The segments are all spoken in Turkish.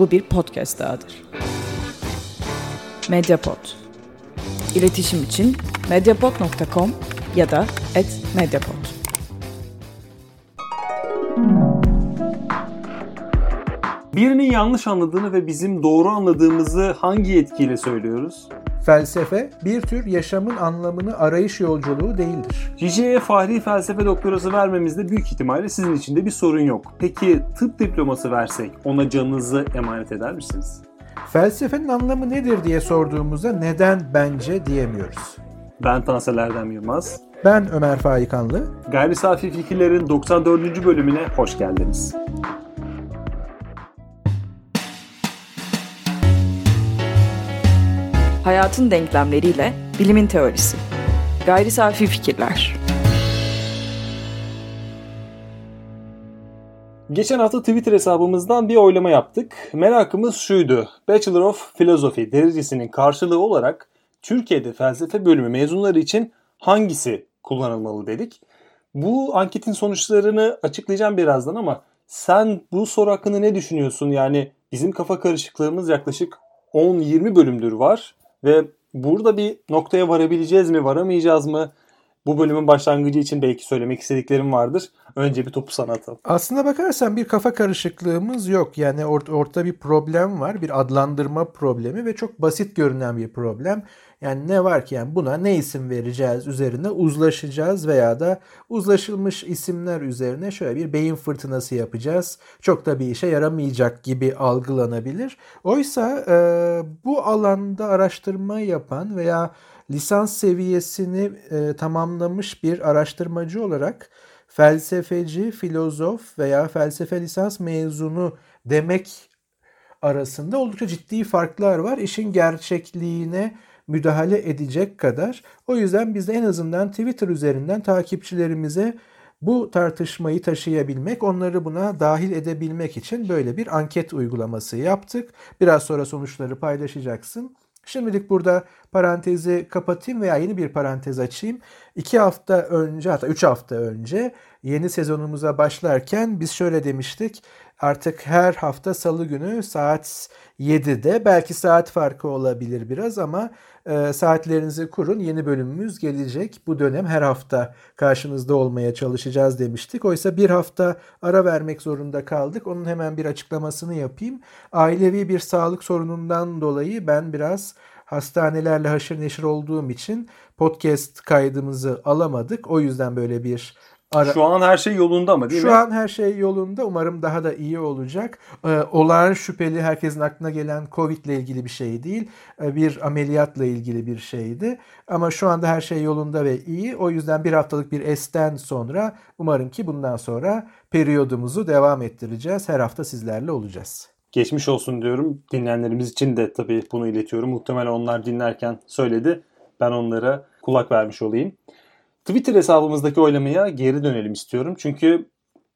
Bu bir podcast dahadır. Mediapod. İletişim için mediapod.com ya da @mediapod. Birinin yanlış anladığını ve bizim doğru anladığımızı hangi yetkiyle söylüyoruz? Felsefe bir tür yaşamın anlamını arayış yolculuğu değildir. Cice'ye Fahri Felsefe doktorası vermemizde büyük ihtimalle sizin için de bir sorun yok. Peki tıp diploması versek ona canınızı emanet eder misiniz? Felsefenin anlamı nedir diye sorduğumuzda neden bence diyemiyoruz. Ben Tansel Erdem Yılmaz. Ben Ömer Faikanlı. Gayri Safi Fikirlerin 94. bölümüne hoş geldiniz. Hayatın denklemleriyle bilimin teorisi. Gayri safi fikirler. Geçen hafta Twitter hesabımızdan bir oylama yaptık. Merakımız şuydu. Bachelor of Philosophy derecesinin karşılığı olarak Türkiye'de felsefe bölümü mezunları için hangisi kullanılmalı dedik. Bu anketin sonuçlarını açıklayacağım birazdan ama sen bu soru hakkında ne düşünüyorsun? Yani bizim kafa karışıklığımız yaklaşık 10-20 bölümdür var ve burada bir noktaya varabileceğiz mi, varamayacağız mı? Bu bölümün başlangıcı için belki söylemek istediklerim vardır. Önce bir topu sana atalım. Aslına bakarsan bir kafa karışıklığımız yok. Yani or- ortada bir problem var. Bir adlandırma problemi ve çok basit görünen bir problem. Yani ne var ki yani buna ne isim vereceğiz üzerine uzlaşacağız veya da uzlaşılmış isimler üzerine şöyle bir beyin fırtınası yapacağız. Çok da bir işe yaramayacak gibi algılanabilir. Oysa e, bu alanda araştırma yapan veya lisans seviyesini e, tamamlamış bir araştırmacı olarak felsefeci, filozof veya felsefe lisans mezunu demek arasında oldukça ciddi farklar var. İşin gerçekliğine müdahale edecek kadar. O yüzden biz de en azından Twitter üzerinden takipçilerimize bu tartışmayı taşıyabilmek, onları buna dahil edebilmek için böyle bir anket uygulaması yaptık. Biraz sonra sonuçları paylaşacaksın. Şimdilik burada parantezi kapatayım veya yeni bir parantez açayım. İki hafta önce hatta üç hafta önce yeni sezonumuza başlarken biz şöyle demiştik. Artık her hafta salı günü saat 7'de belki saat farkı olabilir biraz ama e, saatlerinizi kurun yeni bölümümüz gelecek. Bu dönem her hafta karşınızda olmaya çalışacağız demiştik. Oysa bir hafta ara vermek zorunda kaldık. Onun hemen bir açıklamasını yapayım. Ailevi bir sağlık sorunundan dolayı ben biraz hastanelerle haşır neşir olduğum için podcast kaydımızı alamadık. O yüzden böyle bir Ara... Şu an her şey yolunda mı değil Şu mi? Şu an her şey yolunda. Umarım daha da iyi olacak. Ee, olağan şüpheli herkesin aklına gelen Covid ile ilgili bir şey değil. Ee, bir ameliyatla ilgili bir şeydi. Ama şu anda her şey yolunda ve iyi. O yüzden bir haftalık bir esten sonra umarım ki bundan sonra periyodumuzu devam ettireceğiz. Her hafta sizlerle olacağız. Geçmiş olsun diyorum. Dinleyenlerimiz için de tabii bunu iletiyorum. Muhtemelen onlar dinlerken söyledi. Ben onlara kulak vermiş olayım. Twitter hesabımızdaki oylamaya geri dönelim istiyorum. Çünkü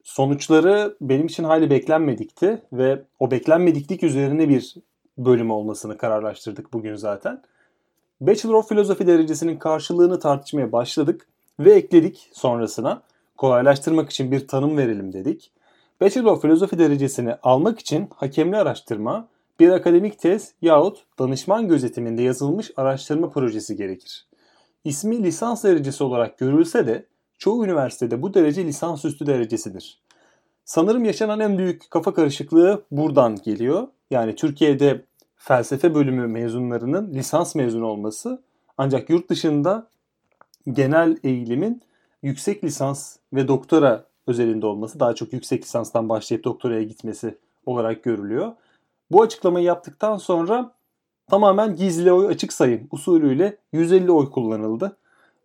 sonuçları benim için hayli beklenmedikti ve o beklenmediklik üzerine bir bölüm olmasını kararlaştırdık bugün zaten. Bachelor of Philosophy derecesinin karşılığını tartışmaya başladık ve ekledik sonrasına. Kolaylaştırmak için bir tanım verelim dedik. Bachelor of Philosophy derecesini almak için hakemli araştırma, bir akademik tez yahut danışman gözetiminde yazılmış araştırma projesi gerekir. İsmi lisans derecesi olarak görülse de çoğu üniversitede bu derece lisansüstü derecesidir. Sanırım yaşanan en büyük kafa karışıklığı buradan geliyor. Yani Türkiye'de felsefe bölümü mezunlarının lisans mezunu olması ancak yurt dışında genel eğilimin yüksek lisans ve doktora özelinde olması daha çok yüksek lisanstan başlayıp doktoraya gitmesi olarak görülüyor. Bu açıklamayı yaptıktan sonra tamamen gizli oy açık sayım usulüyle 150 oy kullanıldı.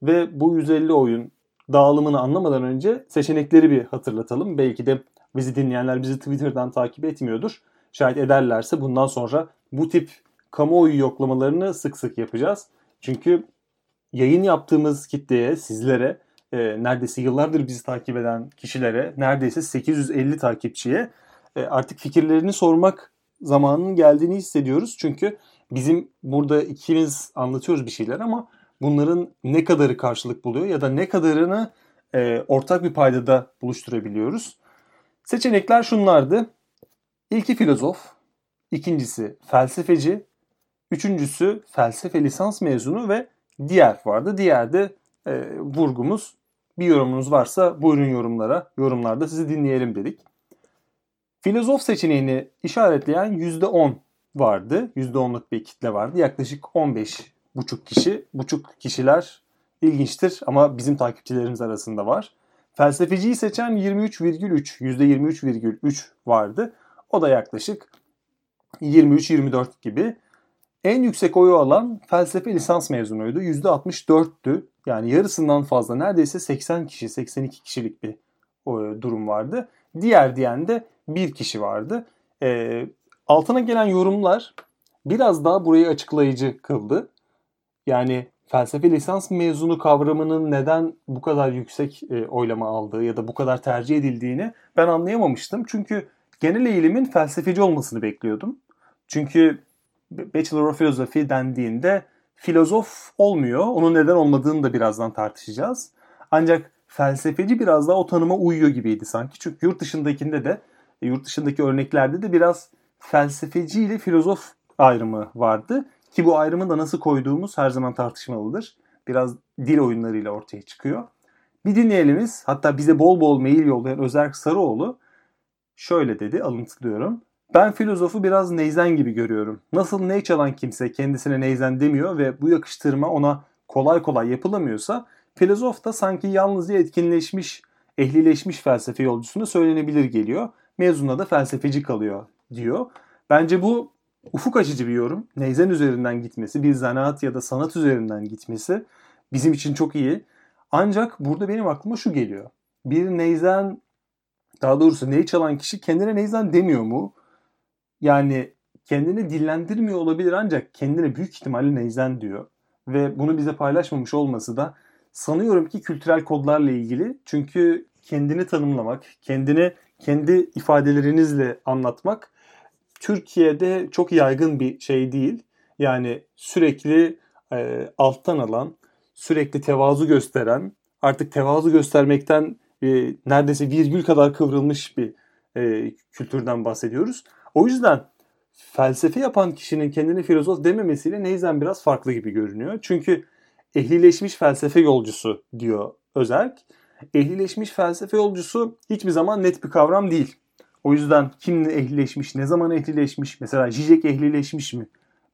Ve bu 150 oyun dağılımını anlamadan önce seçenekleri bir hatırlatalım. Belki de bizi dinleyenler bizi Twitter'dan takip etmiyordur. Şayet ederlerse bundan sonra bu tip kamuoyu yoklamalarını sık sık yapacağız. Çünkü yayın yaptığımız kitleye, sizlere, e, neredeyse yıllardır bizi takip eden kişilere, neredeyse 850 takipçiye e, artık fikirlerini sormak zamanının geldiğini hissediyoruz. Çünkü bizim burada ikimiz anlatıyoruz bir şeyler ama bunların ne kadarı karşılık buluyor ya da ne kadarını e, ortak bir paydada buluşturabiliyoruz. Seçenekler şunlardı. İlki filozof, ikincisi felsefeci, üçüncüsü felsefe lisans mezunu ve diğer vardı. Diğer de e, vurgumuz bir yorumunuz varsa buyurun yorumlara. Yorumlarda sizi dinleyelim dedik. Filozof seçeneğini işaretleyen %10 vardı. %10'luk bir kitle vardı. Yaklaşık 15 buçuk kişi. Buçuk kişiler ilginçtir ama bizim takipçilerimiz arasında var. Felsefeciyi seçen 23,3, %23,3 vardı. O da yaklaşık 23-24 gibi. En yüksek oyu alan felsefe lisans mezunuydu. %64'tü. Yani yarısından fazla neredeyse 80 kişi, 82 kişilik bir durum vardı. Diğer diyen de bir kişi vardı. E, altına gelen yorumlar biraz daha burayı açıklayıcı kıldı. Yani felsefe lisans mezunu kavramının neden bu kadar yüksek e, oylama aldığı ya da bu kadar tercih edildiğini ben anlayamamıştım. Çünkü genel eğilimin felsefeci olmasını bekliyordum. Çünkü Bachelor of Philosophy dendiğinde filozof olmuyor. Onun neden olmadığını da birazdan tartışacağız. Ancak felsefeci biraz daha o tanıma uyuyor gibiydi sanki. Çünkü yurt dışındakinde de, yurt dışındaki örneklerde de biraz felsefeci ile filozof ayrımı vardı. Ki bu ayrımı da nasıl koyduğumuz her zaman tartışmalıdır. Biraz dil oyunlarıyla ortaya çıkıyor. Bir dinleyenimiz hatta bize bol bol mail yollayan Özerk Sarıoğlu şöyle dedi alıntılıyorum. Ben filozofu biraz neyzen gibi görüyorum. Nasıl ney çalan kimse kendisine neyzen demiyor ve bu yakıştırma ona kolay kolay yapılamıyorsa filozof da sanki yalnızca etkinleşmiş, ehlileşmiş felsefe yolcusuna söylenebilir geliyor. Mezuna da felsefeci kalıyor diyor. Bence bu ufuk açıcı bir yorum. Neyzen üzerinden gitmesi, bir zanaat ya da sanat üzerinden gitmesi bizim için çok iyi. Ancak burada benim aklıma şu geliyor. Bir neyzen, daha doğrusu ney çalan kişi kendine neyzen demiyor mu? Yani kendini dillendirmiyor olabilir ancak kendine büyük ihtimalle neyzen diyor. Ve bunu bize paylaşmamış olması da sanıyorum ki kültürel kodlarla ilgili. Çünkü kendini tanımlamak, kendini kendi ifadelerinizle anlatmak Türkiye'de çok yaygın bir şey değil. Yani sürekli e, alttan alan, sürekli tevazu gösteren, artık tevazu göstermekten e, neredeyse virgül kadar kıvrılmış bir e, kültürden bahsediyoruz. O yüzden felsefe yapan kişinin kendini filozof dememesiyle Neyzen biraz farklı gibi görünüyor. Çünkü ehlileşmiş felsefe yolcusu diyor Özerk. Ehlileşmiş felsefe yolcusu hiçbir zaman net bir kavram değil. O yüzden kim ehlileşmiş, ne zaman ehlileşmiş, mesela Zizek ehlileşmiş mi?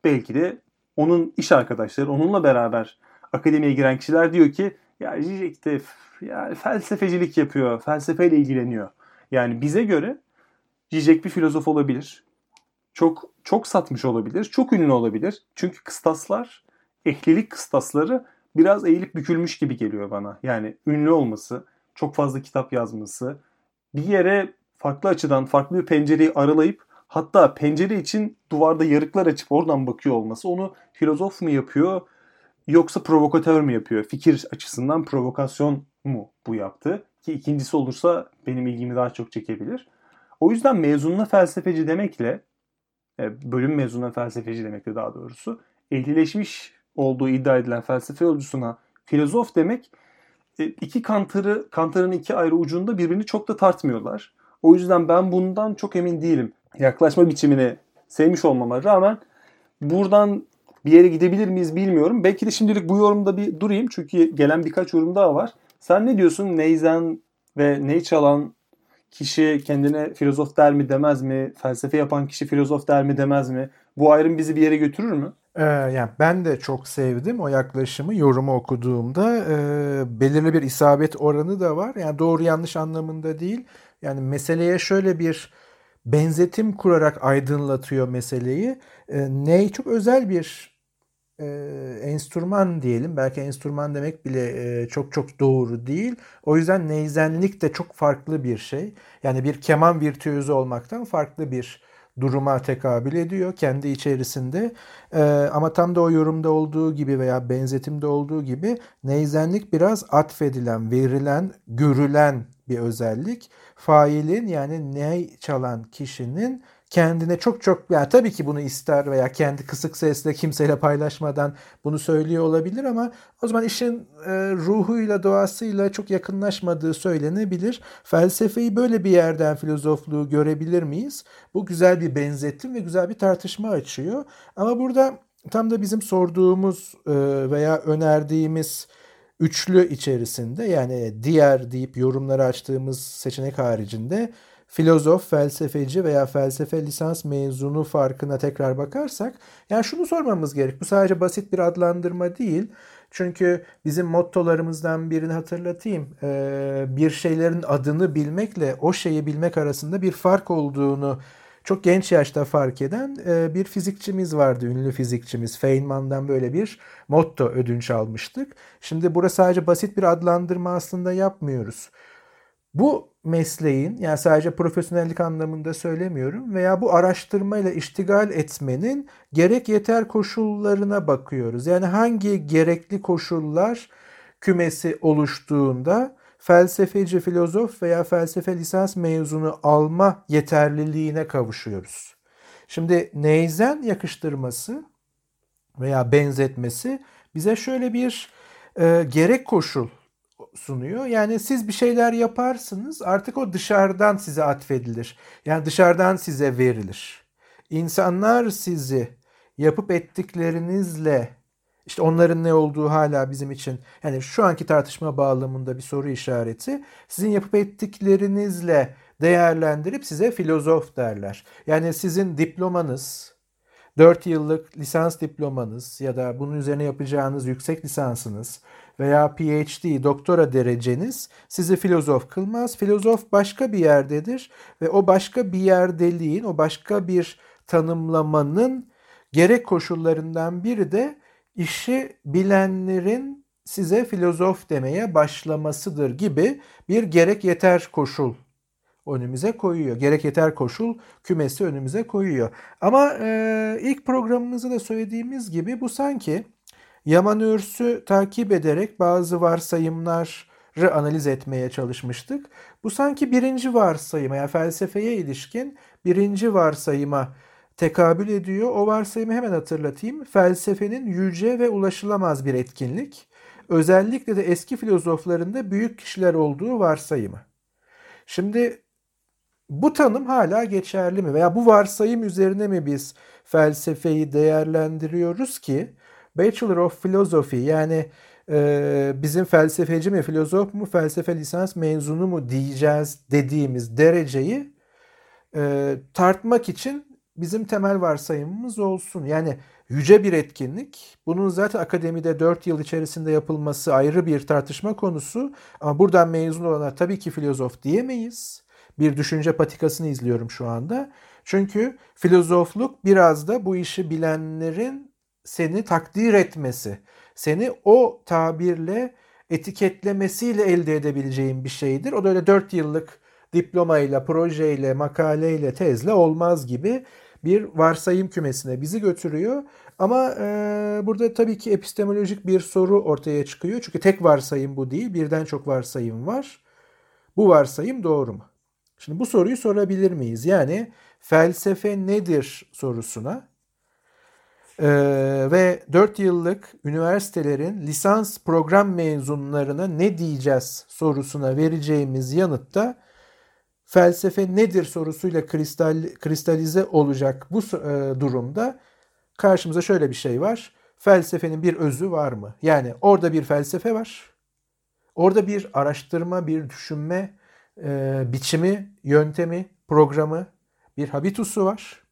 Belki de onun iş arkadaşları, onunla beraber akademiye giren kişiler diyor ki ya Zizek de yani felsefecilik yapıyor, felsefeyle ilgileniyor. Yani bize göre Zizek bir filozof olabilir. Çok çok satmış olabilir, çok ünlü olabilir. Çünkü kıstaslar, ehlilik kıstasları biraz eğilip bükülmüş gibi geliyor bana. Yani ünlü olması, çok fazla kitap yazması, bir yere farklı açıdan farklı bir pencereyi aralayıp hatta pencere için duvarda yarıklar açıp oradan bakıyor olması onu filozof mu yapıyor yoksa provokatör mü yapıyor? Fikir açısından provokasyon mu bu yaptı? Ki ikincisi olursa benim ilgimi daha çok çekebilir. O yüzden mezununa felsefeci demekle e, bölüm mezununa felsefeci demekle daha doğrusu ehlileşmiş olduğu iddia edilen felsefe yolcusuna filozof demek e, iki kantarı kantarın iki ayrı ucunda birbirini çok da tartmıyorlar. O yüzden ben bundan çok emin değilim. Yaklaşma biçimini sevmiş olmama rağmen buradan bir yere gidebilir miyiz bilmiyorum. Belki de şimdilik bu yorumda bir durayım. Çünkü gelen birkaç yorum daha var. Sen ne diyorsun? Neyzen ve ney çalan kişi kendine filozof der mi demez mi? Felsefe yapan kişi filozof der mi demez mi? Bu ayrım bizi bir yere götürür mü? Ee, yani ben de çok sevdim o yaklaşımı yorumu okuduğumda e, belirli bir isabet oranı da var yani doğru yanlış anlamında değil yani meseleye şöyle bir benzetim kurarak aydınlatıyor meseleyi. E, ney çok özel bir e, enstrüman diyelim. Belki enstrüman demek bile e, çok çok doğru değil. O yüzden neyzenlik de çok farklı bir şey. Yani bir keman virtüözü olmaktan farklı bir duruma tekabül ediyor kendi içerisinde. Ee, ama tam da o yorumda olduğu gibi veya benzetimde olduğu gibi neyzenlik biraz atfedilen, verilen, görülen bir özellik. Failin yani ney çalan kişinin kendine çok çok yani tabii ki bunu ister veya kendi kısık sesle kimseyle paylaşmadan bunu söylüyor olabilir ama o zaman işin e, ruhuyla doğasıyla çok yakınlaşmadığı söylenebilir. Felsefeyi böyle bir yerden filozofluğu görebilir miyiz? Bu güzel bir benzetim ve güzel bir tartışma açıyor. Ama burada tam da bizim sorduğumuz e, veya önerdiğimiz üçlü içerisinde yani diğer deyip yorumları açtığımız seçenek haricinde filozof, felsefeci veya felsefe lisans mezunu farkına tekrar bakarsak yani şunu sormamız gerek. Bu sadece basit bir adlandırma değil. Çünkü bizim mottolarımızdan birini hatırlatayım. Ee, bir şeylerin adını bilmekle o şeyi bilmek arasında bir fark olduğunu çok genç yaşta fark eden e, bir fizikçimiz vardı, ünlü fizikçimiz. Feynman'dan böyle bir motto ödünç almıştık. Şimdi burada sadece basit bir adlandırma aslında yapmıyoruz. Bu mesleğin yani sadece profesyonellik anlamında söylemiyorum veya bu araştırmayla iştigal etmenin gerek yeter koşullarına bakıyoruz. Yani hangi gerekli koşullar kümesi oluştuğunda felsefeci, filozof veya felsefe lisans mezunu alma yeterliliğine kavuşuyoruz. Şimdi neyzen yakıştırması veya benzetmesi bize şöyle bir e, gerek koşul sunuyor. Yani siz bir şeyler yaparsınız artık o dışarıdan size atfedilir. Yani dışarıdan size verilir. İnsanlar sizi yapıp ettiklerinizle işte onların ne olduğu hala bizim için yani şu anki tartışma bağlamında bir soru işareti. Sizin yapıp ettiklerinizle değerlendirip size filozof derler. Yani sizin diplomanız, 4 yıllık lisans diplomanız ya da bunun üzerine yapacağınız yüksek lisansınız veya PhD, doktora dereceniz sizi filozof kılmaz. Filozof başka bir yerdedir ve o başka bir yerdeliğin, o başka bir tanımlamanın gerek koşullarından biri de işi bilenlerin size filozof demeye başlamasıdır gibi bir gerek yeter koşul önümüze koyuyor. Gerek yeter koşul kümesi önümüze koyuyor. Ama e, ilk programımızda da söylediğimiz gibi bu sanki Yaman Ürs'ü takip ederek bazı varsayımları analiz etmeye çalışmıştık. Bu sanki birinci varsayıma yani felsefeye ilişkin birinci varsayıma tekabül ediyor. O varsayımı hemen hatırlatayım. Felsefenin yüce ve ulaşılamaz bir etkinlik. Özellikle de eski filozoflarında büyük kişiler olduğu varsayımı. Şimdi bu tanım hala geçerli mi? Veya bu varsayım üzerine mi biz felsefeyi değerlendiriyoruz ki Bachelor of Philosophy yani e, bizim felsefeci mi, filozof mu, felsefe lisans mezunu mu diyeceğiz dediğimiz dereceyi e, tartmak için bizim temel varsayımımız olsun. Yani yüce bir etkinlik. Bunun zaten akademide 4 yıl içerisinde yapılması ayrı bir tartışma konusu. Ama buradan mezun olanlar tabii ki filozof diyemeyiz. Bir düşünce patikasını izliyorum şu anda. Çünkü filozofluk biraz da bu işi bilenlerin seni takdir etmesi, seni o tabirle etiketlemesiyle elde edebileceğin bir şeydir. O da öyle 4 yıllık diplomayla, projeyle, makaleyle, tezle olmaz gibi bir varsayım kümesine bizi götürüyor. Ama e, burada tabii ki epistemolojik bir soru ortaya çıkıyor. Çünkü tek varsayım bu değil, birden çok varsayım var. Bu varsayım doğru mu? Şimdi bu soruyu sorabilir miyiz? Yani felsefe nedir sorusuna ee, ve 4 yıllık üniversitelerin lisans program mezunlarına ne diyeceğiz sorusuna vereceğimiz yanıtta felsefe nedir sorusuyla kristal, kristalize olacak bu e, durumda karşımıza şöyle bir şey var. Felsefenin bir özü var mı? Yani orada bir felsefe var. Orada bir araştırma, bir düşünme e, biçimi, yöntemi, programı, bir habitusu var.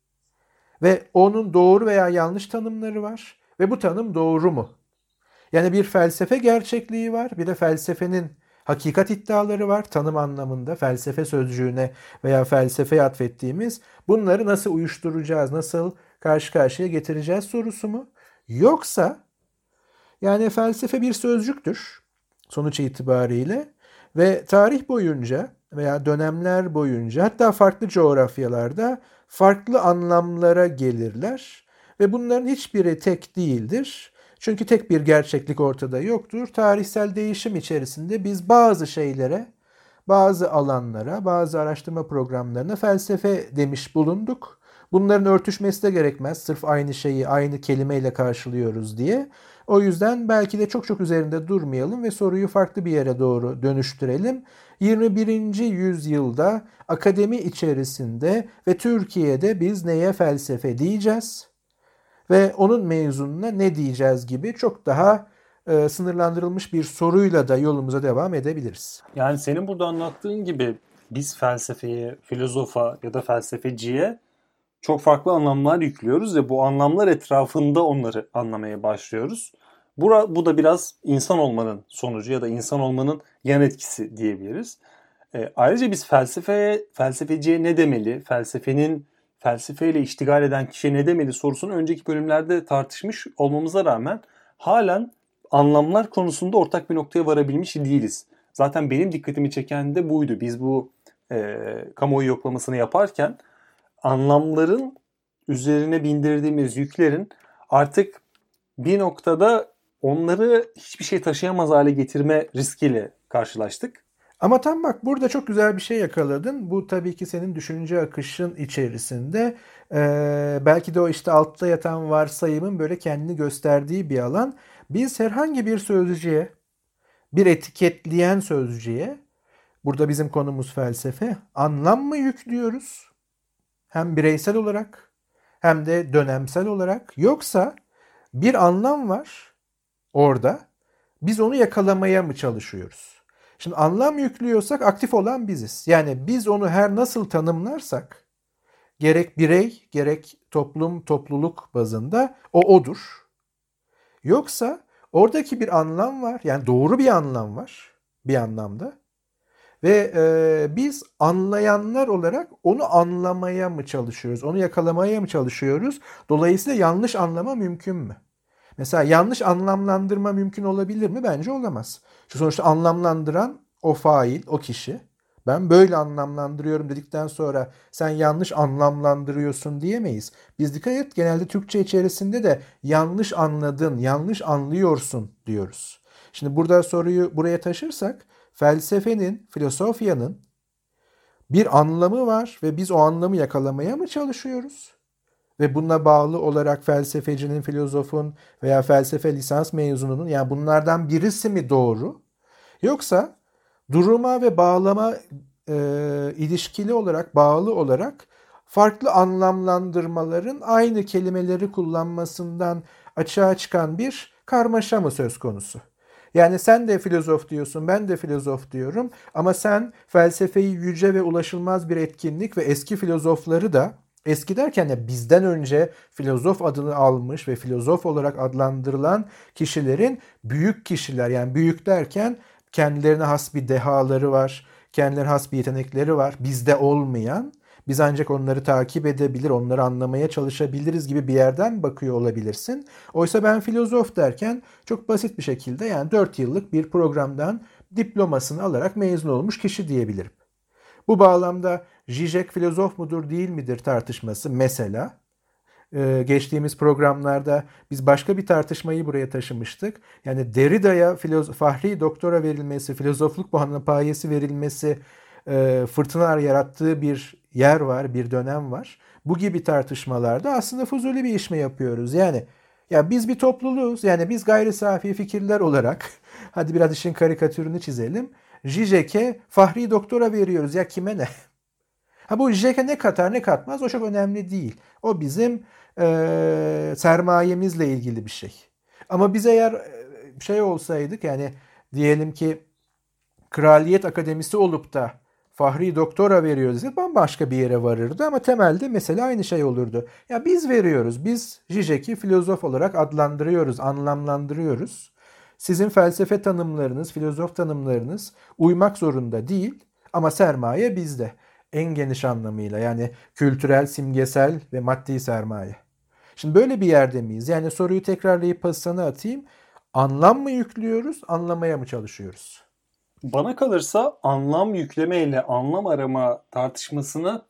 Ve onun doğru veya yanlış tanımları var. Ve bu tanım doğru mu? Yani bir felsefe gerçekliği var. Bir de felsefenin hakikat iddiaları var tanım anlamında felsefe sözcüğüne veya felsefeye atfettiğimiz bunları nasıl uyuşturacağız, nasıl karşı karşıya getireceğiz sorusu mu? Yoksa yani felsefe bir sözcüktür sonuç itibariyle ve tarih boyunca veya dönemler boyunca hatta farklı coğrafyalarda farklı anlamlara gelirler ve bunların hiçbiri tek değildir. Çünkü tek bir gerçeklik ortada yoktur. Tarihsel değişim içerisinde biz bazı şeylere bazı alanlara, bazı araştırma programlarına felsefe demiş bulunduk. Bunların örtüşmesi de gerekmez. Sırf aynı şeyi aynı kelimeyle karşılıyoruz diye. O yüzden belki de çok çok üzerinde durmayalım ve soruyu farklı bir yere doğru dönüştürelim. 21. yüzyılda akademi içerisinde ve Türkiye'de biz neye felsefe diyeceğiz ve onun mezununa ne diyeceğiz gibi çok daha e, sınırlandırılmış bir soruyla da yolumuza devam edebiliriz. Yani senin burada anlattığın gibi biz felsefeye, filozofa ya da felsefeciye çok farklı anlamlar yüklüyoruz ve bu anlamlar etrafında onları anlamaya başlıyoruz. Bura, bu da biraz insan olmanın sonucu ya da insan olmanın yan etkisi diyebiliriz. E, ayrıca biz felsefeye, felsefeciye ne demeli, felsefenin felsefeyle iştigal eden kişiye ne demeli sorusunu önceki bölümlerde tartışmış olmamıza rağmen halen anlamlar konusunda ortak bir noktaya varabilmiş değiliz. Zaten benim dikkatimi çeken de buydu. Biz bu e, kamuoyu yoklamasını yaparken anlamların üzerine bindirdiğimiz yüklerin artık bir noktada onları hiçbir şey taşıyamaz hale getirme riskiyle karşılaştık. Ama tam bak burada çok güzel bir şey yakaladın. Bu tabii ki senin düşünce akışın içerisinde. Ee, belki de o işte altta yatan varsayımın böyle kendini gösterdiği bir alan. Biz herhangi bir sözcüğe, bir etiketleyen sözcüğe, burada bizim konumuz felsefe, anlam mı yüklüyoruz? Hem bireysel olarak hem de dönemsel olarak. Yoksa bir anlam var orada. Biz onu yakalamaya mı çalışıyoruz? Şimdi anlam yüklüyorsak aktif olan biziz. Yani biz onu her nasıl tanımlarsak gerek birey gerek toplum topluluk bazında o odur. Yoksa oradaki bir anlam var. Yani doğru bir anlam var bir anlamda. Ve e, biz anlayanlar olarak onu anlamaya mı çalışıyoruz? Onu yakalamaya mı çalışıyoruz? Dolayısıyla yanlış anlama mümkün mü? Mesela yanlış anlamlandırma mümkün olabilir mi? Bence olamaz. Şu sonuçta anlamlandıran o fail, o kişi. Ben böyle anlamlandırıyorum dedikten sonra sen yanlış anlamlandırıyorsun diyemeyiz. Biz dikkat et genelde Türkçe içerisinde de yanlış anladın, yanlış anlıyorsun diyoruz. Şimdi burada soruyu buraya taşırsak felsefenin, filosofyanın bir anlamı var ve biz o anlamı yakalamaya mı çalışıyoruz? Ve buna bağlı olarak felsefecinin, filozofun veya felsefe lisans mezununun yani bunlardan birisi mi doğru? Yoksa duruma ve bağlama e, ilişkili olarak, bağlı olarak farklı anlamlandırmaların aynı kelimeleri kullanmasından açığa çıkan bir karmaşa mı söz konusu? Yani sen de filozof diyorsun, ben de filozof diyorum ama sen felsefeyi yüce ve ulaşılmaz bir etkinlik ve eski filozofları da Eski derken de bizden önce filozof adını almış ve filozof olarak adlandırılan kişilerin büyük kişiler yani büyük derken kendilerine has bir dehaları var, kendilerine has bir yetenekleri var. Bizde olmayan biz ancak onları takip edebilir, onları anlamaya çalışabiliriz gibi bir yerden bakıyor olabilirsin. Oysa ben filozof derken çok basit bir şekilde yani 4 yıllık bir programdan diplomasını alarak mezun olmuş kişi diyebilirim. Bu bağlamda Zizek filozof mudur değil midir tartışması mesela. Ee, geçtiğimiz programlarda biz başka bir tartışmayı buraya taşımıştık. Yani Derrida'ya fahri doktora verilmesi, filozofluk puanı payesi verilmesi e, fırtınalar yarattığı bir yer var, bir dönem var. Bu gibi tartışmalarda aslında fuzuli bir iş mi yapıyoruz? Yani ya biz bir topluluğuz. Yani biz gayri safi fikirler olarak hadi biraz işin karikatürünü çizelim. Zizek'e fahri doktora veriyoruz. Ya kime ne? Ha bu Zizek'e ne katar ne katmaz o çok önemli değil. O bizim e, sermayemizle ilgili bir şey. Ama biz eğer şey olsaydık yani diyelim ki Kraliyet Akademisi olup da Fahri doktora veriyoruz desek bambaşka bir yere varırdı ama temelde mesela aynı şey olurdu. Ya biz veriyoruz. Biz Zizek'i filozof olarak adlandırıyoruz, anlamlandırıyoruz. Sizin felsefe tanımlarınız, filozof tanımlarınız uymak zorunda değil ama sermaye bizde. En geniş anlamıyla yani kültürel, simgesel ve maddi sermaye. Şimdi böyle bir yerde miyiz? Yani soruyu tekrarlayıp pasana atayım. Anlam mı yüklüyoruz, anlamaya mı çalışıyoruz? Bana kalırsa anlam yükleme ile anlam arama tartışmasını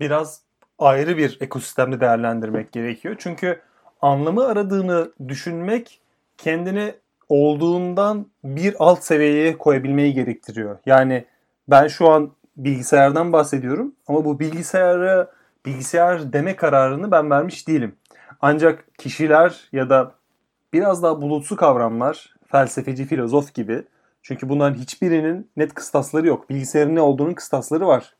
biraz ayrı bir ekosistemde değerlendirmek gerekiyor. Çünkü anlamı aradığını düşünmek kendini olduğundan bir alt seviyeye koyabilmeyi gerektiriyor. Yani Ben şu an bilgisayardan bahsediyorum ama bu bilgisayara bilgisayar deme kararını ben vermiş değilim. Ancak kişiler ya da biraz daha bulutsu kavramlar, felsefeci, filozof gibi. Çünkü bunların hiçbirinin net kıstasları yok. Bilgisayarın ne olduğunun kıstasları var.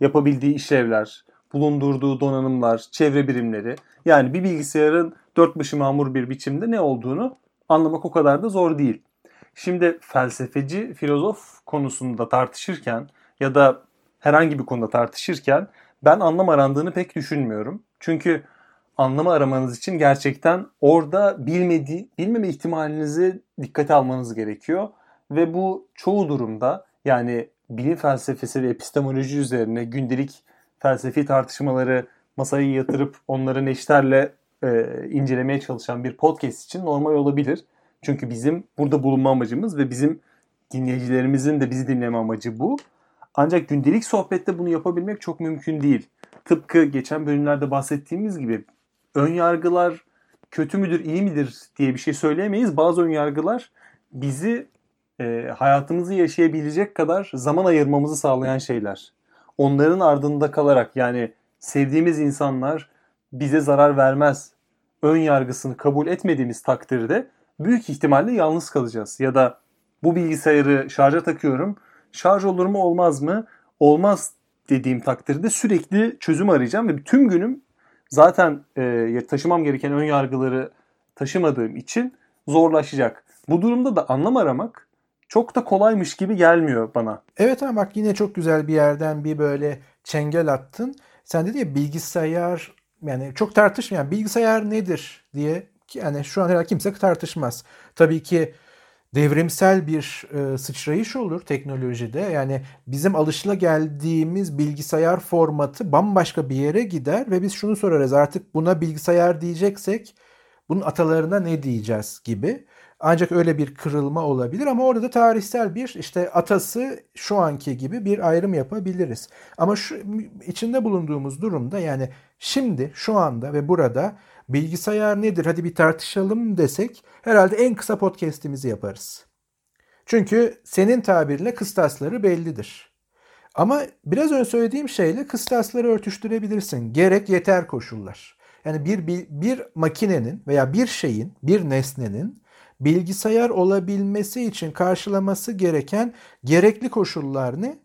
Yapabildiği işlevler, bulundurduğu donanımlar, çevre birimleri. Yani bir bilgisayarın dört başı mamur bir biçimde ne olduğunu anlamak o kadar da zor değil. Şimdi felsefeci, filozof konusunda tartışırken ya da herhangi bir konuda tartışırken ben anlam arandığını pek düşünmüyorum. Çünkü anlamı aramanız için gerçekten orada bilmediği, bilmeme ihtimalinizi dikkate almanız gerekiyor. Ve bu çoğu durumda yani bilim felsefesi ve epistemoloji üzerine gündelik felsefi tartışmaları masaya yatırıp onları neşterle e, incelemeye çalışan bir podcast için normal olabilir. Çünkü bizim burada bulunma amacımız ve bizim dinleyicilerimizin de bizi dinleme amacı bu. Ancak gündelik sohbette bunu yapabilmek çok mümkün değil. Tıpkı geçen bölümlerde bahsettiğimiz gibi ön yargılar kötü müdür, iyi midir diye bir şey söyleyemeyiz. Bazı ön yargılar bizi e, hayatımızı yaşayabilecek kadar zaman ayırmamızı sağlayan şeyler. Onların ardında kalarak yani sevdiğimiz insanlar bize zarar vermez ön yargısını kabul etmediğimiz takdirde büyük ihtimalle yalnız kalacağız. Ya da bu bilgisayarı şarja takıyorum. Şarj olur mu olmaz mı? Olmaz dediğim takdirde sürekli çözüm arayacağım ve tüm günüm zaten e, taşımam gereken ön yargıları taşımadığım için zorlaşacak. Bu durumda da anlam aramak çok da kolaymış gibi gelmiyor bana. Evet ama bak yine çok güzel bir yerden bir böyle çengel attın. Sen dedi ya bilgisayar yani çok tartışmayan bilgisayar nedir diye yani şu an herhalde kimse tartışmaz. Tabii ki devrimsel bir e, sıçrayış olur teknolojide. Yani bizim alışıla geldiğimiz bilgisayar formatı bambaşka bir yere gider ve biz şunu sorarız artık buna bilgisayar diyeceksek bunun atalarına ne diyeceğiz gibi. Ancak öyle bir kırılma olabilir ama orada da tarihsel bir işte atası şu anki gibi bir ayrım yapabiliriz. Ama şu içinde bulunduğumuz durumda yani şimdi şu anda ve burada bilgisayar nedir hadi bir tartışalım desek herhalde en kısa podcast'imizi yaparız. Çünkü senin tabirle kıstasları bellidir. Ama biraz önce söylediğim şeyle kıstasları örtüştürebilirsin. Gerek yeter koşullar. Yani bir, bir, bir makinenin veya bir şeyin, bir nesnenin bilgisayar olabilmesi için karşılaması gereken gerekli koşullar ne?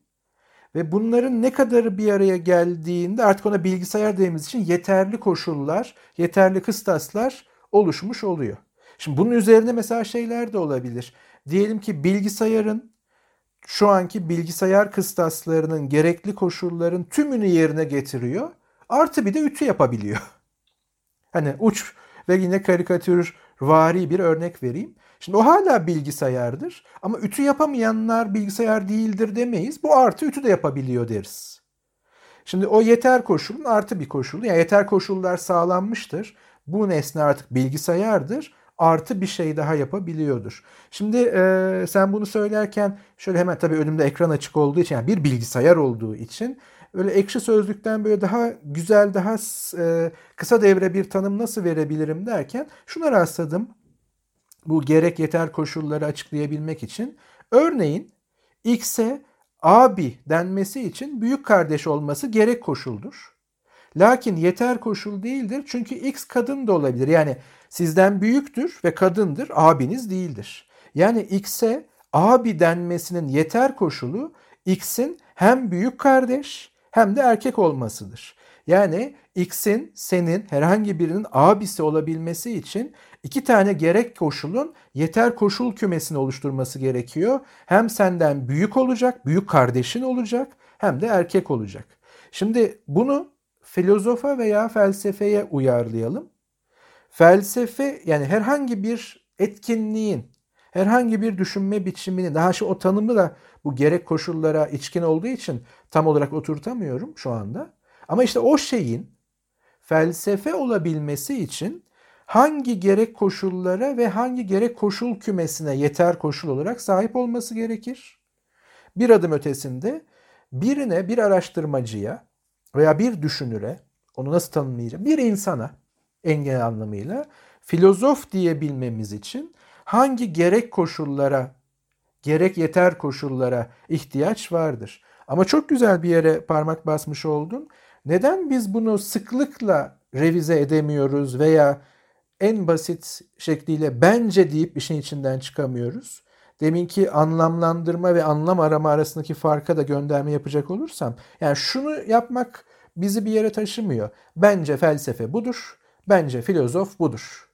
Ve bunların ne kadarı bir araya geldiğinde artık ona bilgisayar dediğimiz için yeterli koşullar, yeterli kıstaslar oluşmuş oluyor. Şimdi bunun üzerine mesela şeyler de olabilir. Diyelim ki bilgisayarın şu anki bilgisayar kıstaslarının gerekli koşulların tümünü yerine getiriyor. Artı bir de ütü yapabiliyor. Hani uç ve yine karikatür vari bir örnek vereyim. Şimdi o hala bilgisayardır ama ütü yapamayanlar bilgisayar değildir demeyiz. Bu artı ütü de yapabiliyor deriz. Şimdi o yeter koşulun artı bir koşulu. Yani yeter koşullar sağlanmıştır. Bu nesne artık bilgisayardır. Artı bir şey daha yapabiliyordur. Şimdi e, sen bunu söylerken şöyle hemen tabii önümde ekran açık olduğu için yani bir bilgisayar olduğu için öyle ekşi sözlükten böyle daha güzel, daha e, kısa devre bir tanım nasıl verebilirim derken şuna rastladım. Bu gerek yeter koşulları açıklayabilmek için. Örneğin X'e abi denmesi için büyük kardeş olması gerek koşuldur. Lakin yeter koşul değildir çünkü X kadın da olabilir. Yani sizden büyüktür ve kadındır, abiniz değildir. Yani X'e abi denmesinin yeter koşulu X'in hem büyük kardeş hem de erkek olmasıdır. Yani X'in senin herhangi birinin abisi olabilmesi için iki tane gerek koşulun yeter koşul kümesini oluşturması gerekiyor. Hem senden büyük olacak, büyük kardeşin olacak hem de erkek olacak. Şimdi bunu filozofa veya felsefeye uyarlayalım. Felsefe yani herhangi bir etkinliğin, herhangi bir düşünme biçimini, daha şu o tanımı da bu gerek koşullara içkin olduğu için tam olarak oturtamıyorum şu anda. Ama işte o şeyin felsefe olabilmesi için hangi gerek koşullara ve hangi gerek koşul kümesine yeter koşul olarak sahip olması gerekir? Bir adım ötesinde birine, bir araştırmacıya veya bir düşünüre, onu nasıl tanımlayacağım? Bir insana en genel anlamıyla filozof diyebilmemiz için hangi gerek koşullara gerek yeter koşullara ihtiyaç vardır. Ama çok güzel bir yere parmak basmış oldun. Neden biz bunu sıklıkla revize edemiyoruz veya en basit şekliyle bence deyip işin içinden çıkamıyoruz? Deminki anlamlandırma ve anlam arama arasındaki farka da gönderme yapacak olursam, yani şunu yapmak bizi bir yere taşımıyor. Bence felsefe budur, bence filozof budur.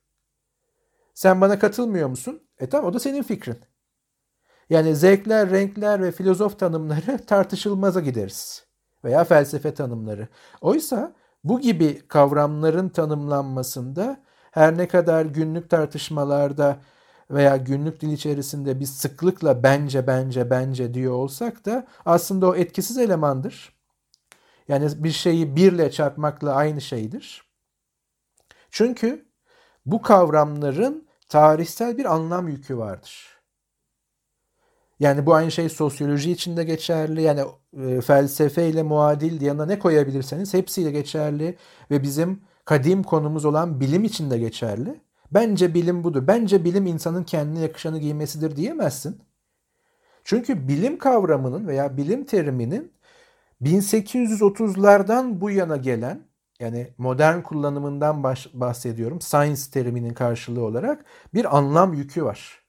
Sen bana katılmıyor musun? E tamam o da senin fikrin. Yani zevkler, renkler ve filozof tanımları tartışılmaza gideriz. Veya felsefe tanımları. Oysa bu gibi kavramların tanımlanmasında her ne kadar günlük tartışmalarda veya günlük dil içerisinde biz sıklıkla bence bence bence diyor olsak da aslında o etkisiz elemandır. Yani bir şeyi birle çarpmakla aynı şeydir. Çünkü bu kavramların tarihsel bir anlam yükü vardır. Yani bu aynı şey sosyoloji için de geçerli. Yani e, felsefe ile muadil yanına ne koyabilirseniz hepsiyle geçerli ve bizim kadim konumuz olan bilim için de geçerli. Bence bilim budur. Bence bilim insanın kendine yakışanı giymesidir diyemezsin. Çünkü bilim kavramının veya bilim teriminin 1830'lardan bu yana gelen yani modern kullanımından bahsediyorum. Science teriminin karşılığı olarak bir anlam yükü var.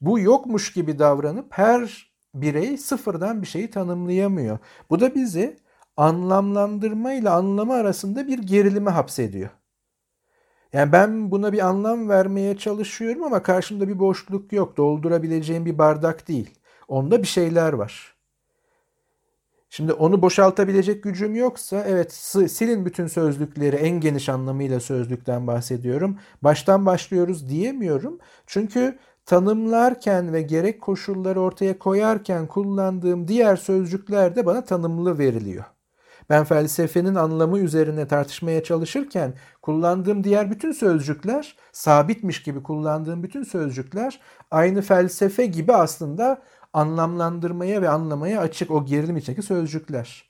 Bu yokmuş gibi davranıp her birey sıfırdan bir şeyi tanımlayamıyor. Bu da bizi anlamlandırma ile anlamı arasında bir gerilime hapsediyor. Yani ben buna bir anlam vermeye çalışıyorum ama karşımda bir boşluk yok. Doldurabileceğim bir bardak değil. Onda bir şeyler var. Şimdi onu boşaltabilecek gücüm yoksa evet silin bütün sözlükleri en geniş anlamıyla sözlükten bahsediyorum. Baştan başlıyoruz diyemiyorum. Çünkü tanımlarken ve gerek koşulları ortaya koyarken kullandığım diğer sözcükler de bana tanımlı veriliyor. Ben felsefenin anlamı üzerine tartışmaya çalışırken kullandığım diğer bütün sözcükler, sabitmiş gibi kullandığım bütün sözcükler aynı felsefe gibi aslında anlamlandırmaya ve anlamaya açık o gerilim içindeki sözcükler.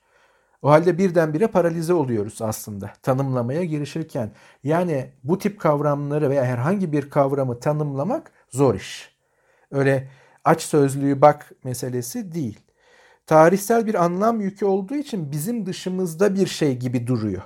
O halde birdenbire paralize oluyoruz aslında tanımlamaya girişirken. Yani bu tip kavramları veya herhangi bir kavramı tanımlamak zor iş. Öyle aç sözlüğü bak meselesi değil. Tarihsel bir anlam yükü olduğu için bizim dışımızda bir şey gibi duruyor.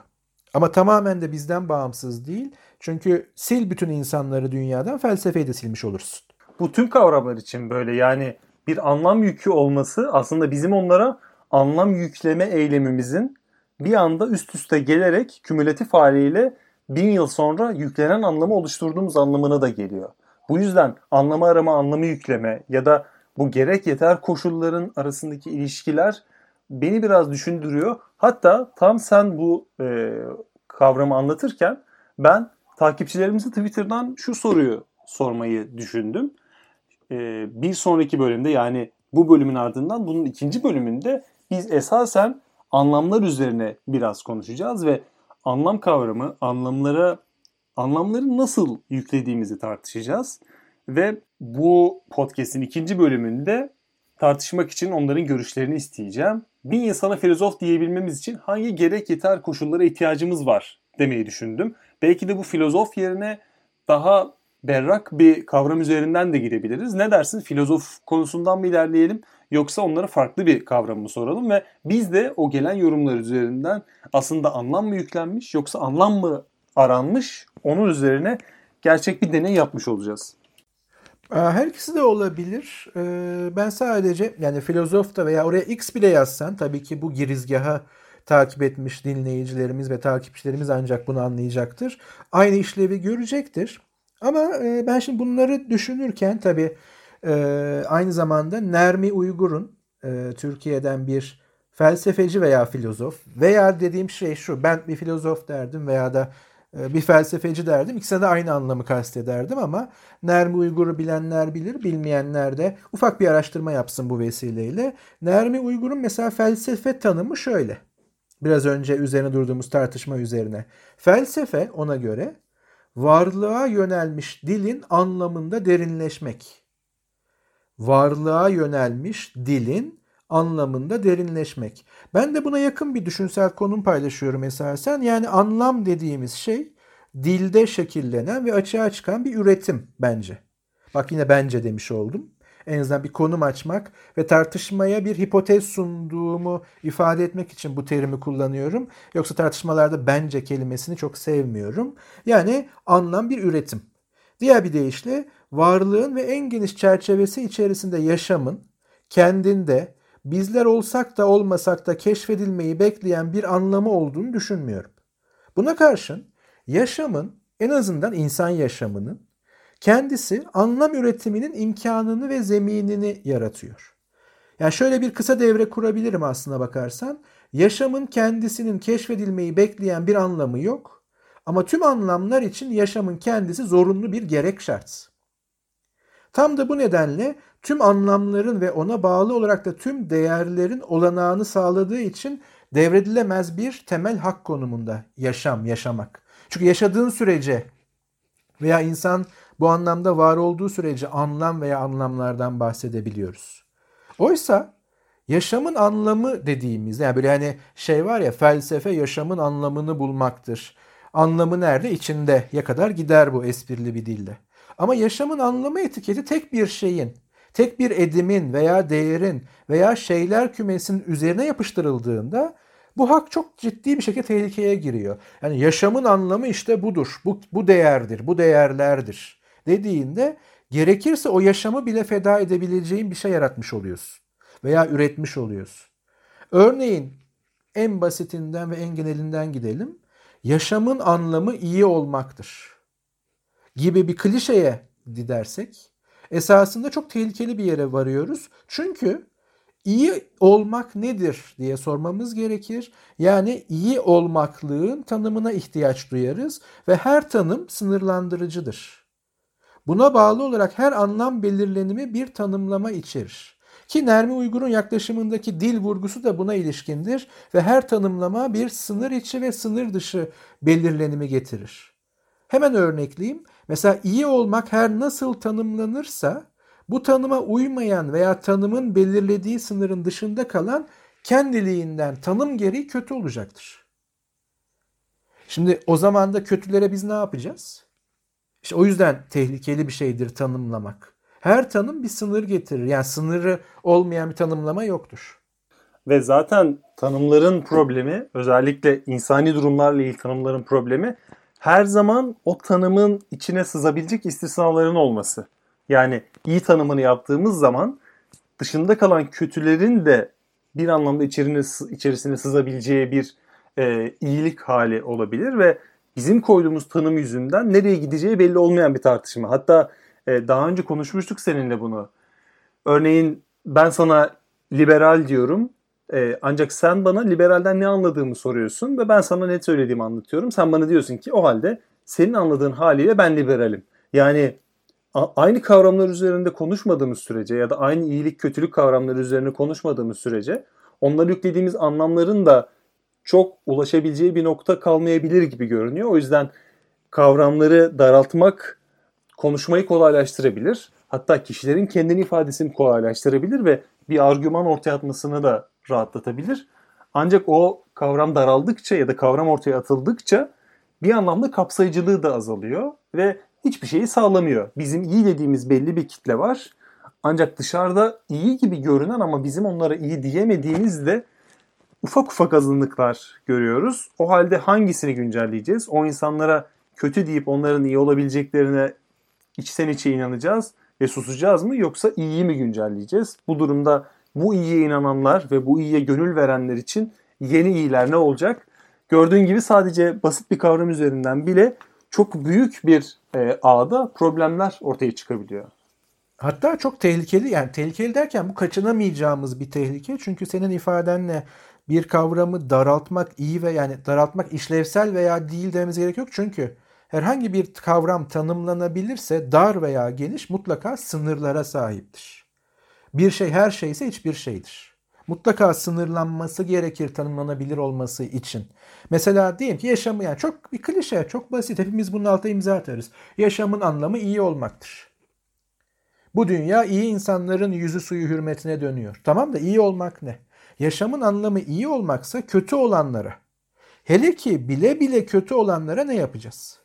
Ama tamamen de bizden bağımsız değil. Çünkü sil bütün insanları dünyadan felsefeyi de silmiş olursun. Bu tüm kavramlar için böyle yani bir anlam yükü olması aslında bizim onlara anlam yükleme eylemimizin bir anda üst üste gelerek kümülatif haliyle bin yıl sonra yüklenen anlamı oluşturduğumuz anlamına da geliyor. Bu yüzden anlamı arama, anlamı yükleme ya da bu gerek yeter koşulların arasındaki ilişkiler beni biraz düşündürüyor. Hatta tam sen bu e, kavramı anlatırken ben takipçilerimize Twitter'dan şu soruyu sormayı düşündüm. E, bir sonraki bölümde yani bu bölümün ardından bunun ikinci bölümünde biz esasen anlamlar üzerine biraz konuşacağız ve anlam kavramı, anlamlara anlamları nasıl yüklediğimizi tartışacağız. Ve bu podcast'in ikinci bölümünde tartışmak için onların görüşlerini isteyeceğim. Bir insana filozof diyebilmemiz için hangi gerek yeter koşullara ihtiyacımız var demeyi düşündüm. Belki de bu filozof yerine daha berrak bir kavram üzerinden de gidebiliriz. Ne dersin? Filozof konusundan mı ilerleyelim yoksa onlara farklı bir kavramı soralım ve biz de o gelen yorumlar üzerinden aslında anlam mı yüklenmiş yoksa anlam mı aranmış onun üzerine gerçek bir deney yapmış olacağız. Her ikisi de olabilir. Ben sadece yani filozof da veya oraya X bile yazsan tabii ki bu girizgaha takip etmiş dinleyicilerimiz ve takipçilerimiz ancak bunu anlayacaktır. Aynı işlevi görecektir. Ama ben şimdi bunları düşünürken tabii aynı zamanda Nermi Uygur'un Türkiye'den bir felsefeci veya filozof veya dediğim şey şu ben bir filozof derdim veya da bir felsefeci derdim. İkisine de aynı anlamı kastederdim ama Nermi Uygur'u bilenler bilir, bilmeyenler de ufak bir araştırma yapsın bu vesileyle. Nermi Uygur'un mesela felsefe tanımı şöyle. Biraz önce üzerine durduğumuz tartışma üzerine. Felsefe ona göre varlığa yönelmiş dilin anlamında derinleşmek. Varlığa yönelmiş dilin anlamında derinleşmek. Ben de buna yakın bir düşünsel konum paylaşıyorum esasen. Yani anlam dediğimiz şey dilde şekillenen ve açığa çıkan bir üretim bence. Bak yine bence demiş oldum. En azından bir konum açmak ve tartışmaya bir hipotez sunduğumu ifade etmek için bu terimi kullanıyorum. Yoksa tartışmalarda bence kelimesini çok sevmiyorum. Yani anlam bir üretim. Diğer bir deyişle varlığın ve en geniş çerçevesi içerisinde yaşamın kendinde bizler olsak da olmasak da keşfedilmeyi bekleyen bir anlamı olduğunu düşünmüyorum. Buna karşın yaşamın en azından insan yaşamının kendisi anlam üretiminin imkanını ve zeminini yaratıyor. Yani şöyle bir kısa devre kurabilirim aslına bakarsan. Yaşamın kendisinin keşfedilmeyi bekleyen bir anlamı yok. Ama tüm anlamlar için yaşamın kendisi zorunlu bir gerek şart. Tam da bu nedenle tüm anlamların ve ona bağlı olarak da tüm değerlerin olanağını sağladığı için devredilemez bir temel hak konumunda yaşam, yaşamak. Çünkü yaşadığın sürece veya insan bu anlamda var olduğu sürece anlam veya anlamlardan bahsedebiliyoruz. Oysa yaşamın anlamı dediğimiz yani böyle hani şey var ya felsefe yaşamın anlamını bulmaktır. Anlamı nerede? İçinde. Ya kadar gider bu esprili bir dilde. Ama yaşamın anlamı etiketi tek bir şeyin, tek bir edimin veya değerin veya şeyler kümesinin üzerine yapıştırıldığında bu hak çok ciddi bir şekilde tehlikeye giriyor. Yani yaşamın anlamı işte budur. Bu, bu değerdir, bu değerlerdir dediğinde gerekirse o yaşamı bile feda edebileceğin bir şey yaratmış oluyorsun. Veya üretmiş oluyorsun. Örneğin en basitinden ve en genelinden gidelim. Yaşamın anlamı iyi olmaktır. Gibi bir klişeye gidersek esasında çok tehlikeli bir yere varıyoruz. Çünkü iyi olmak nedir diye sormamız gerekir. Yani iyi olmaklığın tanımına ihtiyaç duyarız ve her tanım sınırlandırıcıdır. Buna bağlı olarak her anlam belirlenimi bir tanımlama içerir. Ki Nermi Uygur'un yaklaşımındaki dil vurgusu da buna ilişkindir ve her tanımlama bir sınır içi ve sınır dışı belirlenimi getirir. Hemen örnekleyeyim. Mesela iyi olmak her nasıl tanımlanırsa bu tanıma uymayan veya tanımın belirlediği sınırın dışında kalan kendiliğinden tanım gereği kötü olacaktır. Şimdi o zaman da kötülere biz ne yapacağız? İşte o yüzden tehlikeli bir şeydir tanımlamak. Her tanım bir sınır getirir. Yani sınırı olmayan bir tanımlama yoktur. Ve zaten tanımların problemi özellikle insani durumlarla ilgili tanımların problemi her zaman o tanımın içine sızabilecek istisnaların olması. Yani iyi tanımını yaptığımız zaman dışında kalan kötülerin de bir anlamda içerisine, içerisine sızabileceği bir e, iyilik hali olabilir ve bizim koyduğumuz tanım yüzünden nereye gideceği belli olmayan bir tartışma. Hatta e, daha önce konuşmuştuk seninle bunu. Örneğin ben sana liberal diyorum e, ancak sen bana liberalden ne anladığımı soruyorsun ve ben sana ne söylediğimi anlatıyorum. Sen bana diyorsun ki o halde senin anladığın haliyle ben liberalim. Yani aynı kavramlar üzerinde konuşmadığımız sürece ya da aynı iyilik kötülük kavramları üzerine konuşmadığımız sürece onları yüklediğimiz anlamların da çok ulaşabileceği bir nokta kalmayabilir gibi görünüyor. O yüzden kavramları daraltmak konuşmayı kolaylaştırabilir. Hatta kişilerin kendini ifadesini kolaylaştırabilir ve bir argüman ortaya atmasını da rahatlatabilir. Ancak o kavram daraldıkça ya da kavram ortaya atıldıkça bir anlamda kapsayıcılığı da azalıyor ve hiçbir şeyi sağlamıyor. Bizim iyi dediğimiz belli bir kitle var. Ancak dışarıda iyi gibi görünen ama bizim onlara iyi diyemediğimiz de ufak ufak azınlıklar görüyoruz. O halde hangisini güncelleyeceğiz? O insanlara kötü deyip onların iyi olabileceklerine içten içe inanacağız ve susacağız mı yoksa iyiyi mi güncelleyeceğiz? Bu durumda bu iyiye inananlar ve bu iyiye gönül verenler için yeni iyiler ne olacak? Gördüğün gibi sadece basit bir kavram üzerinden bile çok büyük bir e, ağda problemler ortaya çıkabiliyor. Hatta çok tehlikeli yani tehlikeli derken bu kaçınamayacağımız bir tehlike. Çünkü senin ifadenle bir kavramı daraltmak iyi ve yani daraltmak işlevsel veya değil dememiz gerek yok. Çünkü herhangi bir kavram tanımlanabilirse dar veya geniş mutlaka sınırlara sahiptir. Bir şey her şey ise hiçbir şeydir. Mutlaka sınırlanması gerekir tanımlanabilir olması için. Mesela diyelim ki yaşamı yani çok bir klişe, çok basit. Hepimiz bunun altına imza atarız. Yaşamın anlamı iyi olmaktır. Bu dünya iyi insanların yüzü suyu hürmetine dönüyor. Tamam da iyi olmak ne? Yaşamın anlamı iyi olmaksa kötü olanlara, hele ki bile bile kötü olanlara ne yapacağız?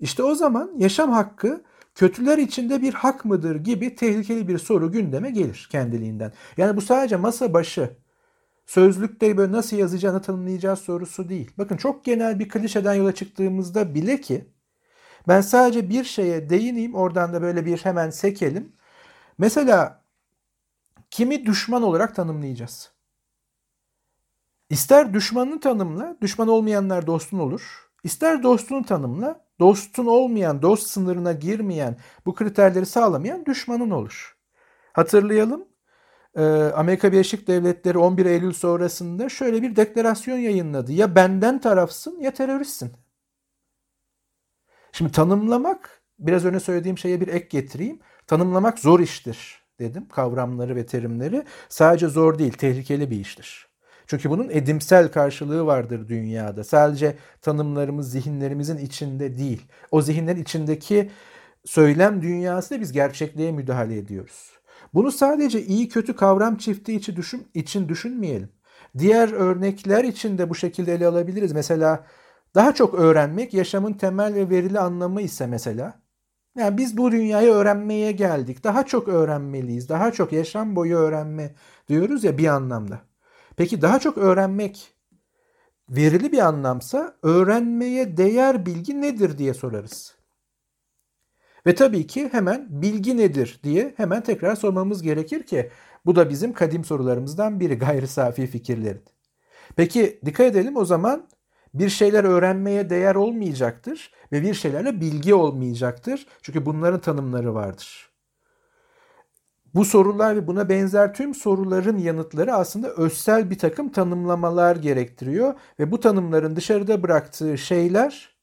İşte o zaman yaşam hakkı kötüler içinde bir hak mıdır gibi tehlikeli bir soru gündeme gelir kendiliğinden. Yani bu sadece masa başı sözlükte böyle nasıl yazacağını tanımlayacağız sorusu değil. Bakın çok genel bir klişeden yola çıktığımızda bile ki ben sadece bir şeye değineyim oradan da böyle bir hemen sekelim. Mesela kimi düşman olarak tanımlayacağız? İster düşmanını tanımla, düşman olmayanlar dostun olur. İster dostunu tanımla, dostun olmayan, dost sınırına girmeyen, bu kriterleri sağlamayan düşmanın olur. Hatırlayalım, e, Amerika Birleşik Devletleri 11 Eylül sonrasında şöyle bir deklarasyon yayınladı. Ya benden tarafsın ya teröristsin. Şimdi tanımlamak, biraz önce söylediğim şeye bir ek getireyim. Tanımlamak zor iştir dedim kavramları ve terimleri. Sadece zor değil, tehlikeli bir iştir. Çünkü bunun edimsel karşılığı vardır dünyada. Sadece tanımlarımız zihinlerimizin içinde değil. O zihinlerin içindeki söylem dünyasında biz gerçekliğe müdahale ediyoruz. Bunu sadece iyi kötü kavram çifti için, düşün, için düşünmeyelim. Diğer örnekler için de bu şekilde ele alabiliriz. Mesela daha çok öğrenmek yaşamın temel ve verili anlamı ise mesela. Yani biz bu dünyayı öğrenmeye geldik. Daha çok öğrenmeliyiz. Daha çok yaşam boyu öğrenme diyoruz ya bir anlamda. Peki daha çok öğrenmek verili bir anlamsa öğrenmeye değer bilgi nedir diye sorarız. Ve tabii ki hemen bilgi nedir diye hemen tekrar sormamız gerekir ki bu da bizim kadim sorularımızdan biri gayri safi fikirlerin. Peki dikkat edelim o zaman bir şeyler öğrenmeye değer olmayacaktır ve bir şeylerle bilgi olmayacaktır. Çünkü bunların tanımları vardır. Bu sorular ve buna benzer tüm soruların yanıtları aslında özsel bir takım tanımlamalar gerektiriyor ve bu tanımların dışarıda bıraktığı şeyler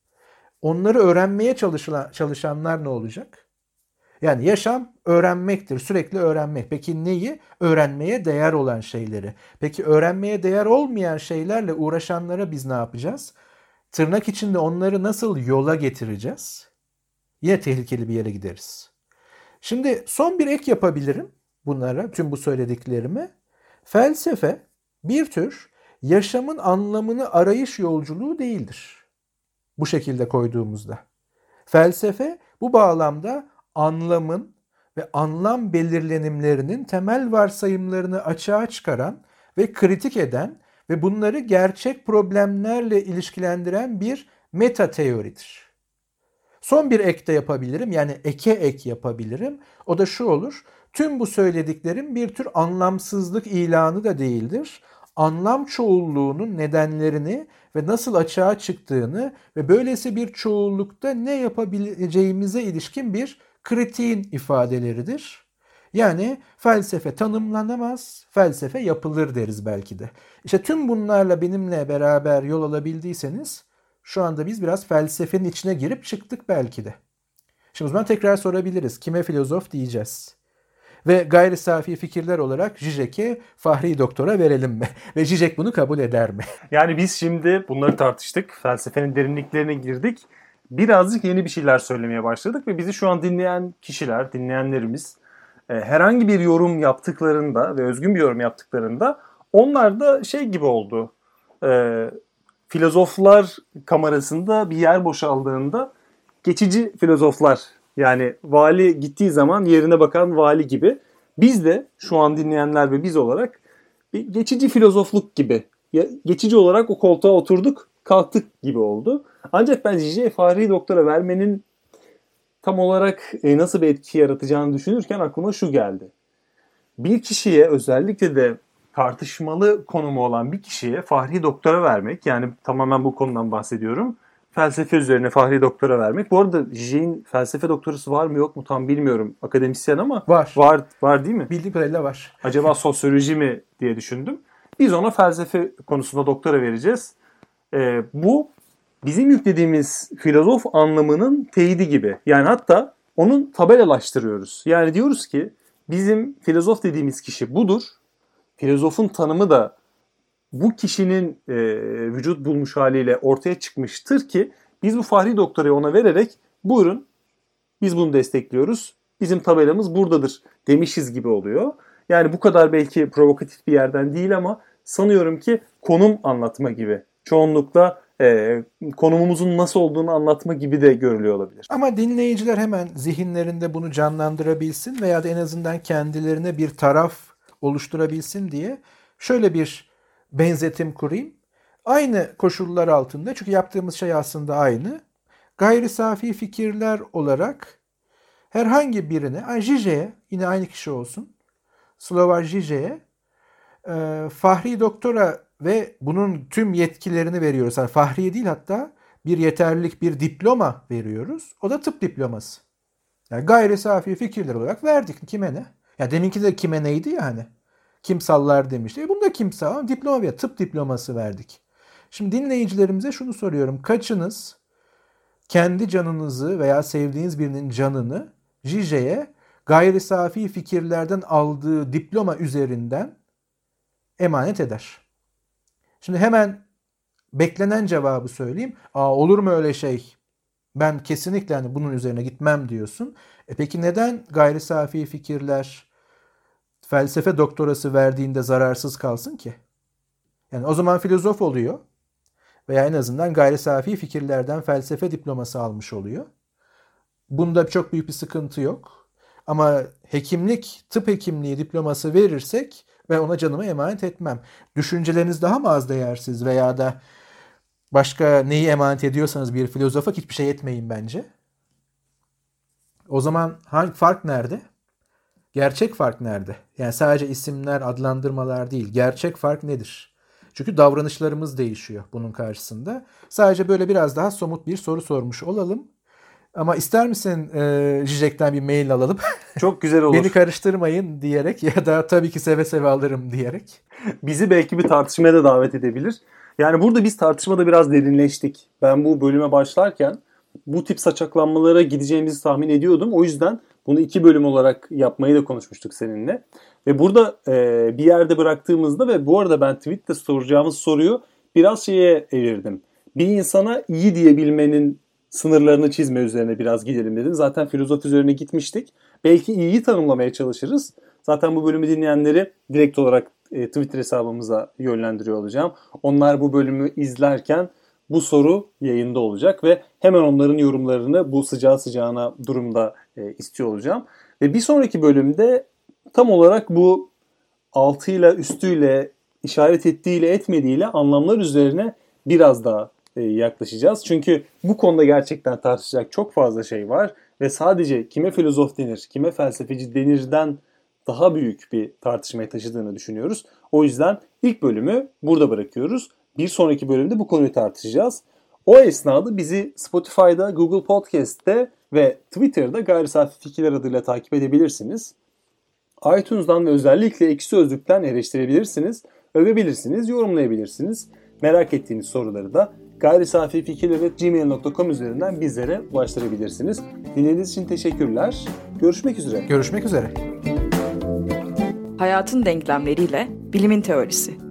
onları öğrenmeye çalışılan, çalışanlar ne olacak? Yani yaşam öğrenmektir, sürekli öğrenmek. Peki neyi? Öğrenmeye değer olan şeyleri. Peki öğrenmeye değer olmayan şeylerle uğraşanlara biz ne yapacağız? Tırnak içinde onları nasıl yola getireceğiz? Yine tehlikeli bir yere gideriz. Şimdi son bir ek yapabilirim bunlara, tüm bu söylediklerimi. Felsefe bir tür yaşamın anlamını arayış yolculuğu değildir. Bu şekilde koyduğumuzda. Felsefe bu bağlamda anlamın ve anlam belirlenimlerinin temel varsayımlarını açığa çıkaran ve kritik eden ve bunları gerçek problemlerle ilişkilendiren bir meta teoridir. Son bir ek de yapabilirim. Yani eke ek yapabilirim. O da şu olur. Tüm bu söylediklerim bir tür anlamsızlık ilanı da değildir. Anlam çoğulluğunun nedenlerini ve nasıl açığa çıktığını ve böylesi bir çoğullukta ne yapabileceğimize ilişkin bir kritiğin ifadeleridir. Yani felsefe tanımlanamaz, felsefe yapılır deriz belki de. İşte tüm bunlarla benimle beraber yol alabildiyseniz şu anda biz biraz felsefenin içine girip çıktık belki de. Şimdi o zaman tekrar sorabiliriz. Kime filozof diyeceğiz? Ve gayri safi fikirler olarak Zizek'e Fahri Doktor'a verelim mi? Ve Zizek bunu kabul eder mi? Yani biz şimdi bunları tartıştık. Felsefenin derinliklerine girdik. Birazcık yeni bir şeyler söylemeye başladık ve bizi şu an dinleyen kişiler, dinleyenlerimiz e, herhangi bir yorum yaptıklarında ve özgün bir yorum yaptıklarında onlar da şey gibi oldu. E, filozoflar kamerasında bir yer boşaldığında geçici filozoflar yani vali gittiği zaman yerine bakan vali gibi biz de şu an dinleyenler ve biz olarak bir geçici filozofluk gibi geçici olarak o koltuğa oturduk kalktık gibi oldu. Ancak ben J.J. Fahri Doktor'a vermenin tam olarak e, nasıl bir etki yaratacağını düşünürken aklıma şu geldi. Bir kişiye özellikle de tartışmalı konumu olan bir kişiye Fahri Doktor'a vermek yani tamamen bu konudan bahsediyorum. Felsefe üzerine Fahri Doktor'a vermek. Bu arada J'in felsefe doktorası var mı yok mu tam bilmiyorum akademisyen ama var. Var, var değil mi? Bildiğim kadarıyla var. Acaba sosyoloji mi diye düşündüm. Biz ona felsefe konusunda doktora vereceğiz. Ee, bu bizim yüklediğimiz filozof anlamının teyidi gibi. Yani hatta onun tabelalaştırıyoruz. Yani diyoruz ki bizim filozof dediğimiz kişi budur. Filozofun tanımı da bu kişinin e, vücut bulmuş haliyle ortaya çıkmıştır ki biz bu Fahri Doktora'yı ona vererek buyurun biz bunu destekliyoruz. Bizim tabelamız buradadır demişiz gibi oluyor. Yani bu kadar belki provokatif bir yerden değil ama sanıyorum ki konum anlatma gibi. Çoğunlukla e, konumumuzun nasıl olduğunu anlatma gibi de görülüyor olabilir. Ama dinleyiciler hemen zihinlerinde bunu canlandırabilsin veya da en azından kendilerine bir taraf oluşturabilsin diye şöyle bir benzetim kurayım. Aynı koşullar altında çünkü yaptığımız şey aslında aynı. Gayri safi fikirler olarak herhangi birine, yani Žiže'ye yine aynı kişi olsun. Slovak Žiže'ye e, Fahri Doktora ve bunun tüm yetkilerini veriyoruz. Yani Fahriye değil hatta bir yeterlilik, bir diploma veriyoruz. O da tıp diploması. Yani gayri safi fikirler olarak verdik. Kime ne? Ya deminki de kime neydi ya hani? Kim sallar demişti. E bunu da kim sallar? Diploma tıp diploması verdik. Şimdi dinleyicilerimize şunu soruyorum. Kaçınız kendi canınızı veya sevdiğiniz birinin canını Jije'ye gayri safi fikirlerden aldığı diploma üzerinden emanet eder? Şimdi hemen beklenen cevabı söyleyeyim. Aa, olur mu öyle şey? Ben kesinlikle hani bunun üzerine gitmem diyorsun. E peki neden gayri safi fikirler felsefe doktorası verdiğinde zararsız kalsın ki? Yani o zaman filozof oluyor veya en azından gayri safi fikirlerden felsefe diploması almış oluyor. Bunda çok büyük bir sıkıntı yok. Ama hekimlik, tıp hekimliği diploması verirsek ve ona canımı emanet etmem. Düşünceleriniz daha mı az değersiz veya da başka neyi emanet ediyorsanız bir filozofa hiçbir şey etmeyin bence. O zaman hangi fark nerede? Gerçek fark nerede? Yani sadece isimler, adlandırmalar değil. Gerçek fark nedir? Çünkü davranışlarımız değişiyor bunun karşısında. Sadece böyle biraz daha somut bir soru sormuş olalım. Ama ister misin e, Jijek'ten bir mail alalım? Çok güzel olur. Beni karıştırmayın diyerek ya da tabii ki seve seve alırım diyerek. Bizi belki bir tartışmaya da davet edebilir. Yani burada biz tartışmada biraz derinleştik. Ben bu bölüme başlarken bu tip saçaklanmalara gideceğimizi tahmin ediyordum. O yüzden bunu iki bölüm olarak yapmayı da konuşmuştuk seninle. Ve burada e, bir yerde bıraktığımızda ve bu arada ben tweette soracağımız soruyu biraz şeye evirdim. Bir insana iyi diyebilmenin sınırlarını çizme üzerine biraz gidelim dedim. Zaten filozof üzerine gitmiştik. Belki iyiyi tanımlamaya çalışırız. Zaten bu bölümü dinleyenleri direkt olarak e, Twitter hesabımıza yönlendiriyor olacağım. Onlar bu bölümü izlerken bu soru yayında olacak ve hemen onların yorumlarını bu sıcağı sıcağına durumda e, istiyor olacağım. Ve bir sonraki bölümde tam olarak bu altıyla üstüyle işaret ettiğiyle etmediğiyle anlamlar üzerine biraz daha e, yaklaşacağız. Çünkü bu konuda gerçekten tartışacak çok fazla şey var ve sadece kime filozof denir, kime felsefeci denirden daha büyük bir tartışmaya taşıdığını düşünüyoruz. O yüzden ilk bölümü burada bırakıyoruz. Bir sonraki bölümde bu konuyu tartışacağız. O esnada bizi Spotify'da, Google Podcast'te ve Twitter'da Gayri Safi Fikirler adıyla takip edebilirsiniz. iTunes'dan ve özellikle Ekşi Sözlük'ten eleştirebilirsiniz, övebilirsiniz, yorumlayabilirsiniz. Merak ettiğiniz soruları da gayri safi gmail.com üzerinden bizlere ulaştırabilirsiniz. Dinlediğiniz için teşekkürler. Görüşmek üzere. Görüşmek üzere. Hayatın denklemleriyle bilimin teorisi.